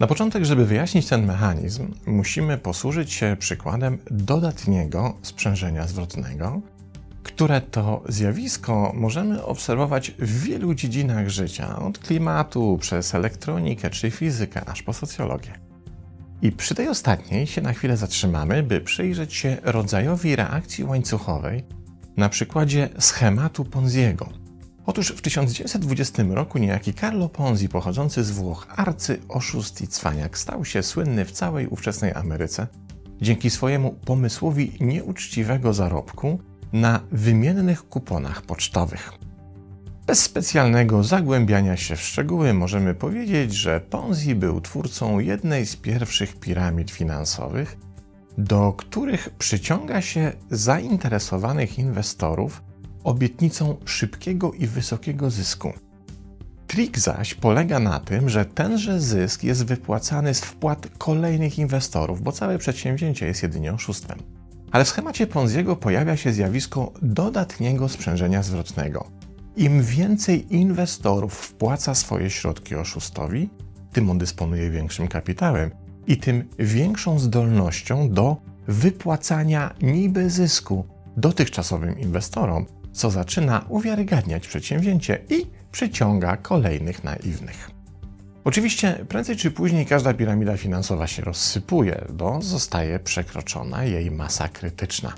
Na początek, żeby wyjaśnić ten mechanizm, musimy posłużyć się przykładem dodatniego sprzężenia zwrotnego, które to zjawisko możemy obserwować w wielu dziedzinach życia, od klimatu przez elektronikę czy fizykę, aż po socjologię. I przy tej ostatniej się na chwilę zatrzymamy, by przyjrzeć się rodzajowi reakcji łańcuchowej na przykładzie schematu Ponziego. Otóż w 1920 roku niejaki Carlo Ponzi, pochodzący z Włoch, arcy oszust i cwaniak, stał się słynny w całej ówczesnej Ameryce dzięki swojemu pomysłowi nieuczciwego zarobku na wymiennych kuponach pocztowych. Bez specjalnego zagłębiania się w szczegóły możemy powiedzieć, że Ponzi był twórcą jednej z pierwszych piramid finansowych, do których przyciąga się zainteresowanych inwestorów obietnicą szybkiego i wysokiego zysku. Trik zaś polega na tym, że tenże zysk jest wypłacany z wpłat kolejnych inwestorów, bo całe przedsięwzięcie jest jedynie oszustwem. Ale w schemacie Ponziego pojawia się zjawisko dodatniego sprzężenia zwrotnego. Im więcej inwestorów wpłaca swoje środki oszustowi, tym on dysponuje większym kapitałem i tym większą zdolnością do wypłacania niby zysku dotychczasowym inwestorom, co zaczyna uwiarygadniać przedsięwzięcie i przyciąga kolejnych naiwnych. Oczywiście prędzej czy później każda piramida finansowa się rozsypuje, bo zostaje przekroczona jej masa krytyczna.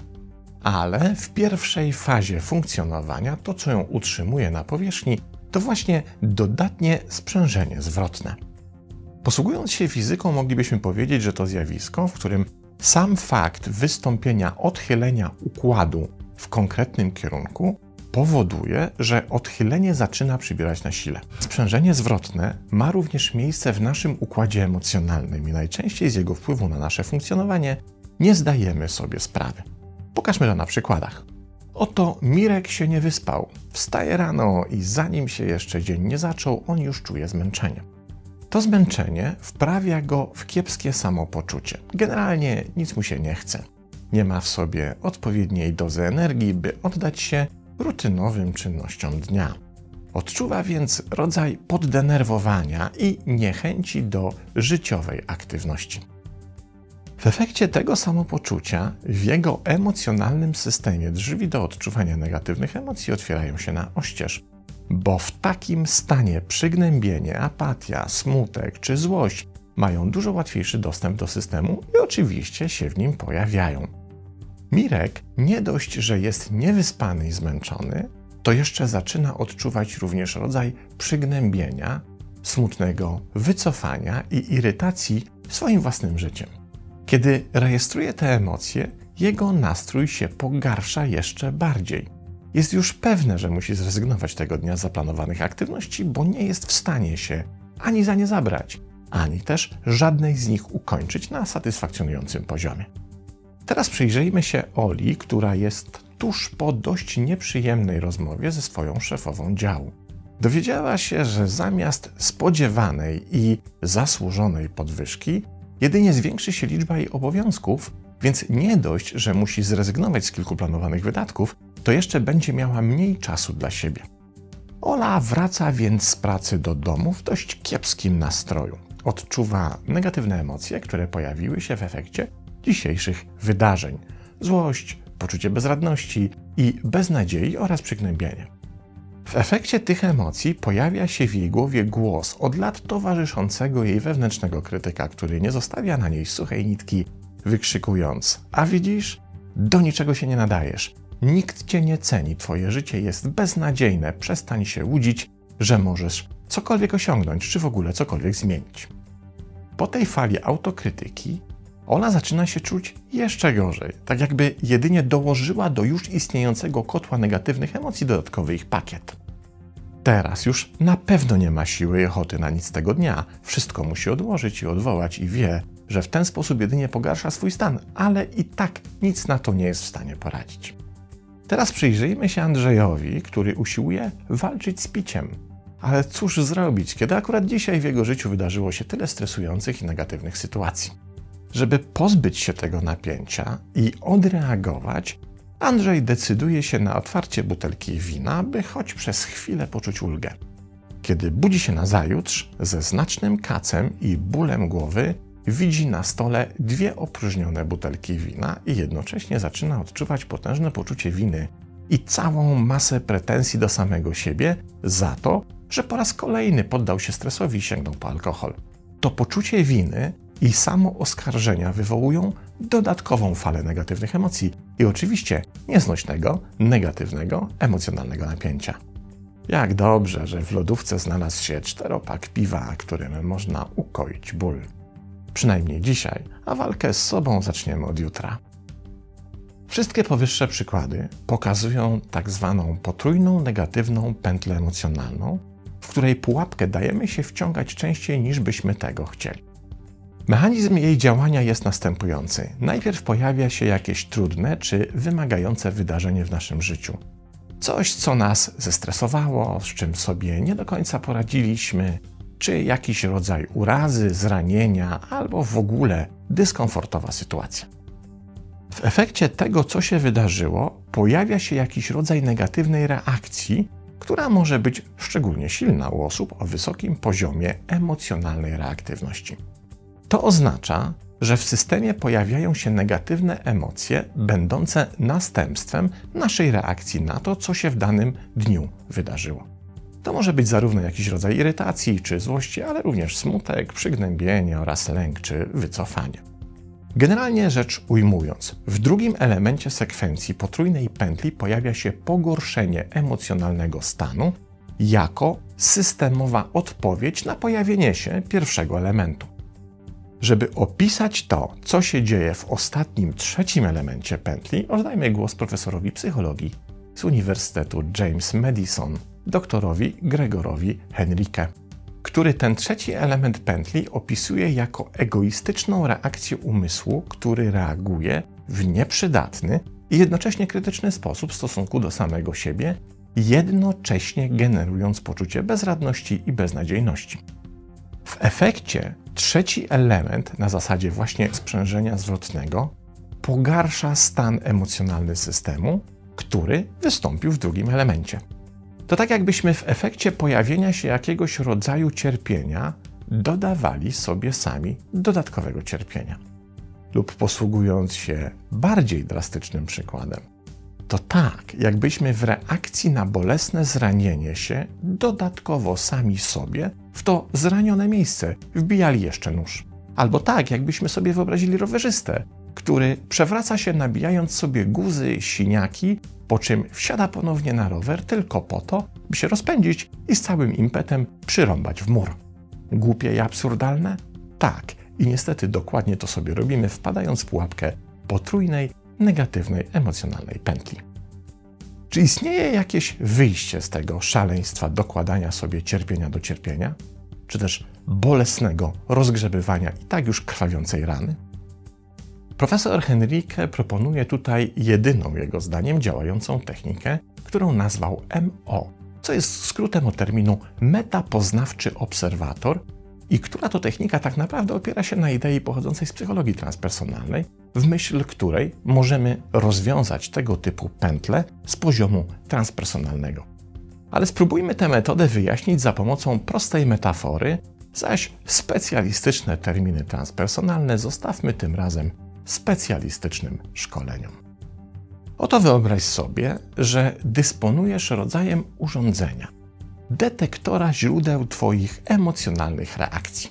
Ale w pierwszej fazie funkcjonowania to, co ją utrzymuje na powierzchni, to właśnie dodatnie sprzężenie zwrotne. Posługując się fizyką, moglibyśmy powiedzieć, że to zjawisko, w którym sam fakt wystąpienia odchylenia układu w konkretnym kierunku powoduje, że odchylenie zaczyna przybierać na sile. Sprzężenie zwrotne ma również miejsce w naszym układzie emocjonalnym i najczęściej z jego wpływu na nasze funkcjonowanie nie zdajemy sobie sprawy. Pokażmy to na przykładach. Oto Mirek się nie wyspał. Wstaje rano i zanim się jeszcze dzień nie zaczął, on już czuje zmęczenie. To zmęczenie wprawia go w kiepskie samopoczucie. Generalnie nic mu się nie chce. Nie ma w sobie odpowiedniej dozy energii, by oddać się rutynowym czynnościom dnia. Odczuwa więc rodzaj poddenerwowania i niechęci do życiowej aktywności. W efekcie tego samopoczucia w jego emocjonalnym systemie drzwi do odczuwania negatywnych emocji otwierają się na oścież, bo w takim stanie przygnębienie, apatia, smutek czy złość mają dużo łatwiejszy dostęp do systemu i oczywiście się w nim pojawiają. Mirek nie dość, że jest niewyspany i zmęczony, to jeszcze zaczyna odczuwać również rodzaj przygnębienia, smutnego wycofania i irytacji swoim własnym życiem. Kiedy rejestruje te emocje, jego nastrój się pogarsza jeszcze bardziej. Jest już pewne, że musi zrezygnować tego dnia z zaplanowanych aktywności, bo nie jest w stanie się ani za nie zabrać, ani też żadnej z nich ukończyć na satysfakcjonującym poziomie. Teraz przyjrzyjmy się Oli, która jest tuż po dość nieprzyjemnej rozmowie ze swoją szefową działu. Dowiedziała się, że zamiast spodziewanej i zasłużonej podwyżki, jedynie zwiększy się liczba jej obowiązków, więc nie dość, że musi zrezygnować z kilku planowanych wydatków, to jeszcze będzie miała mniej czasu dla siebie. Ola wraca więc z pracy do domu w dość kiepskim nastroju. Odczuwa negatywne emocje, które pojawiły się w efekcie dzisiejszych wydarzeń: złość, poczucie bezradności i beznadziei oraz przygnębienie. W efekcie tych emocji pojawia się w jej głowie głos od lat towarzyszącego jej wewnętrznego krytyka, który nie zostawia na niej suchej nitki, wykrzykując: A widzisz, do niczego się nie nadajesz. Nikt cię nie ceni, twoje życie jest beznadziejne, przestań się łudzić, że możesz cokolwiek osiągnąć, czy w ogóle cokolwiek zmienić. Po tej fali autokrytyki ona zaczyna się czuć jeszcze gorzej, tak jakby jedynie dołożyła do już istniejącego kotła negatywnych emocji dodatkowy ich pakiet. Teraz już na pewno nie ma siły i ochoty na nic tego dnia. Wszystko musi odłożyć i odwołać i wie, że w ten sposób jedynie pogarsza swój stan, ale i tak nic na to nie jest w stanie poradzić. Teraz przyjrzyjmy się Andrzejowi, który usiłuje walczyć z piciem. Ale cóż zrobić, kiedy akurat dzisiaj w jego życiu wydarzyło się tyle stresujących i negatywnych sytuacji? żeby pozbyć się tego napięcia i odreagować, Andrzej decyduje się na otwarcie butelki wina, by choć przez chwilę poczuć ulgę. Kiedy budzi się na zajutrz, ze znacznym kacem i bólem głowy, widzi na stole dwie opróżnione butelki wina i jednocześnie zaczyna odczuwać potężne poczucie winy i całą masę pretensji do samego siebie za to, że po raz kolejny poddał się stresowi i sięgnął po alkohol. To poczucie winy i samo oskarżenia wywołują dodatkową falę negatywnych emocji i oczywiście nieznośnego, negatywnego, emocjonalnego napięcia. Jak dobrze, że w lodówce znalazł się czteropak piwa, którym można ukoić ból. Przynajmniej dzisiaj, a walkę z sobą zaczniemy od jutra. Wszystkie powyższe przykłady pokazują tak zwaną potrójną negatywną pętlę emocjonalną, w której pułapkę dajemy się wciągać częściej niż byśmy tego chcieli. Mechanizm jej działania jest następujący. Najpierw pojawia się jakieś trudne czy wymagające wydarzenie w naszym życiu. Coś, co nas zestresowało, z czym sobie nie do końca poradziliśmy, czy jakiś rodzaj urazy, zranienia, albo w ogóle dyskomfortowa sytuacja. W efekcie tego, co się wydarzyło, pojawia się jakiś rodzaj negatywnej reakcji, która może być szczególnie silna u osób o wysokim poziomie emocjonalnej reaktywności. To oznacza, że w systemie pojawiają się negatywne emocje, będące następstwem naszej reakcji na to, co się w danym dniu wydarzyło. To może być zarówno jakiś rodzaj irytacji czy złości, ale również smutek, przygnębienie oraz lęk czy wycofanie. Generalnie rzecz ujmując, w drugim elemencie sekwencji potrójnej pętli pojawia się pogorszenie emocjonalnego stanu jako systemowa odpowiedź na pojawienie się pierwszego elementu. Żeby opisać to, co się dzieje w ostatnim, trzecim elemencie pętli, oddajmy głos profesorowi psychologii z Uniwersytetu James Madison, doktorowi Gregorowi Henrique, który ten trzeci element pętli opisuje jako egoistyczną reakcję umysłu, który reaguje w nieprzydatny i jednocześnie krytyczny sposób w stosunku do samego siebie, jednocześnie generując poczucie bezradności i beznadziejności. W efekcie trzeci element na zasadzie właśnie sprzężenia zwrotnego pogarsza stan emocjonalny systemu, który wystąpił w drugim elemencie. To tak jakbyśmy w efekcie pojawienia się jakiegoś rodzaju cierpienia dodawali sobie sami dodatkowego cierpienia. Lub posługując się bardziej drastycznym przykładem, to tak, jakbyśmy w reakcji na bolesne zranienie się dodatkowo sami sobie w to zranione miejsce wbijali jeszcze nóż. Albo tak, jakbyśmy sobie wyobrazili rowerzystę, który przewraca się nabijając sobie guzy, siniaki, po czym wsiada ponownie na rower tylko po to, by się rozpędzić i z całym impetem przyrąbać w mur. Głupie i absurdalne? Tak, i niestety dokładnie to sobie robimy, wpadając w pułapkę potrójnej, negatywnej, emocjonalnej pętli. Czy istnieje jakieś wyjście z tego szaleństwa dokładania sobie cierpienia do cierpienia? Czy też bolesnego rozgrzebywania i tak już krwawiącej rany? Profesor Henrique proponuje tutaj jedyną jego zdaniem działającą technikę, którą nazwał MO, co jest skrótem od terminu metapoznawczy obserwator i która to technika tak naprawdę opiera się na idei pochodzącej z psychologii transpersonalnej, w myśl której możemy rozwiązać tego typu pętle z poziomu transpersonalnego. Ale spróbujmy tę metodę wyjaśnić za pomocą prostej metafory, zaś specjalistyczne terminy transpersonalne zostawmy tym razem specjalistycznym szkoleniom. Oto wyobraź sobie, że dysponujesz rodzajem urządzenia, detektora źródeł Twoich emocjonalnych reakcji.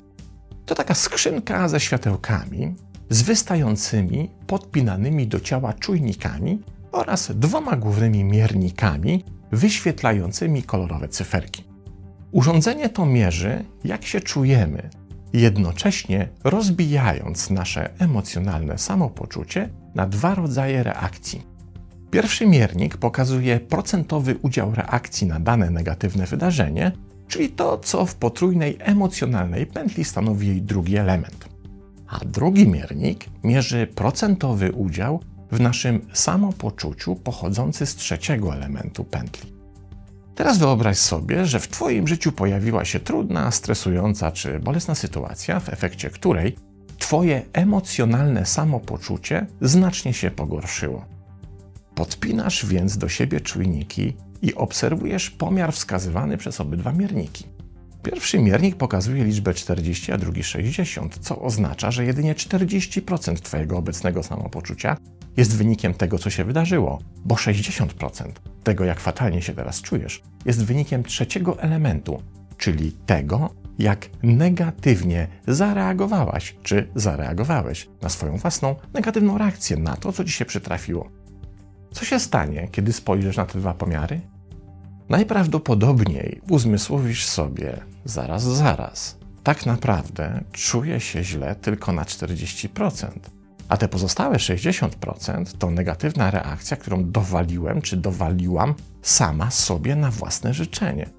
To taka skrzynka ze światełkami, z wystającymi, podpinanymi do ciała czujnikami oraz dwoma głównymi miernikami wyświetlającymi kolorowe cyferki. Urządzenie to mierzy, jak się czujemy, jednocześnie rozbijając nasze emocjonalne samopoczucie na dwa rodzaje reakcji. Pierwszy miernik pokazuje procentowy udział reakcji na dane negatywne wydarzenie, czyli to, co w potrójnej emocjonalnej pętli stanowi jej drugi element. A drugi miernik mierzy procentowy udział w naszym samopoczuciu pochodzący z trzeciego elementu pętli. Teraz wyobraź sobie, że w Twoim życiu pojawiła się trudna, stresująca czy bolesna sytuacja, w efekcie której Twoje emocjonalne samopoczucie znacznie się pogorszyło. Podpinasz więc do siebie czujniki i obserwujesz pomiar wskazywany przez obydwa mierniki. Pierwszy miernik pokazuje liczbę 40, a drugi 60, co oznacza, że jedynie 40% Twojego obecnego samopoczucia jest wynikiem tego, co się wydarzyło, bo 60% tego, jak fatalnie się teraz czujesz, jest wynikiem trzeciego elementu, czyli tego, jak negatywnie zareagowałaś czy zareagowałeś na swoją własną negatywną reakcję na to, co ci się przytrafiło. Co się stanie, kiedy spojrzysz na te dwa pomiary? Najprawdopodobniej uzmysłowisz sobie, zaraz, zaraz, tak naprawdę czuję się źle tylko na 40%, a te pozostałe 60% to negatywna reakcja, którą dowaliłem czy dowaliłam sama sobie na własne życzenie.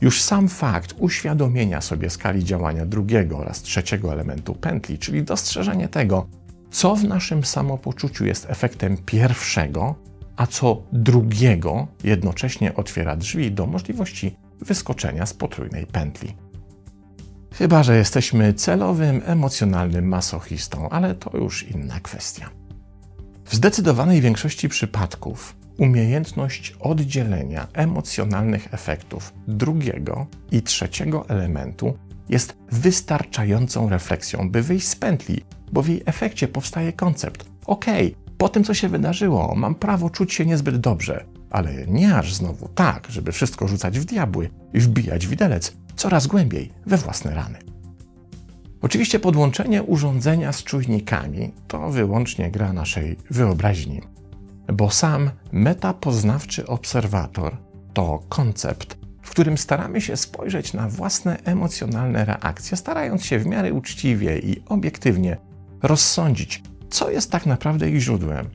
Już sam fakt uświadomienia sobie skali działania drugiego oraz trzeciego elementu pętli, czyli dostrzeżenie tego, co w naszym samopoczuciu jest efektem pierwszego, a co drugiego, jednocześnie otwiera drzwi do możliwości wyskoczenia z potrójnej pętli. Chyba, że jesteśmy celowym, emocjonalnym masochistą, ale to już inna kwestia. W zdecydowanej większości przypadków umiejętność oddzielenia emocjonalnych efektów drugiego i trzeciego elementu jest wystarczającą refleksją, by wyjść z pętli, bo w jej efekcie powstaje koncept: OK, po tym co się wydarzyło, mam prawo czuć się niezbyt dobrze, ale nie aż znowu tak, żeby wszystko rzucać w diabły i wbijać widelec coraz głębiej we własne rany. Oczywiście podłączenie urządzenia z czujnikami to wyłącznie gra naszej wyobraźni, bo sam metapoznawczy obserwator to koncept, w którym staramy się spojrzeć na własne emocjonalne reakcje, starając się w miarę uczciwie i obiektywnie rozsądzić, co jest tak naprawdę ich źródłem.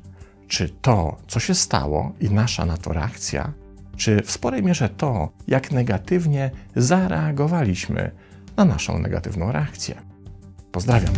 Czy to, co się stało i nasza na to reakcja, czy w sporej mierze to, jak negatywnie zareagowaliśmy na naszą negatywną reakcję. Pozdrawiam.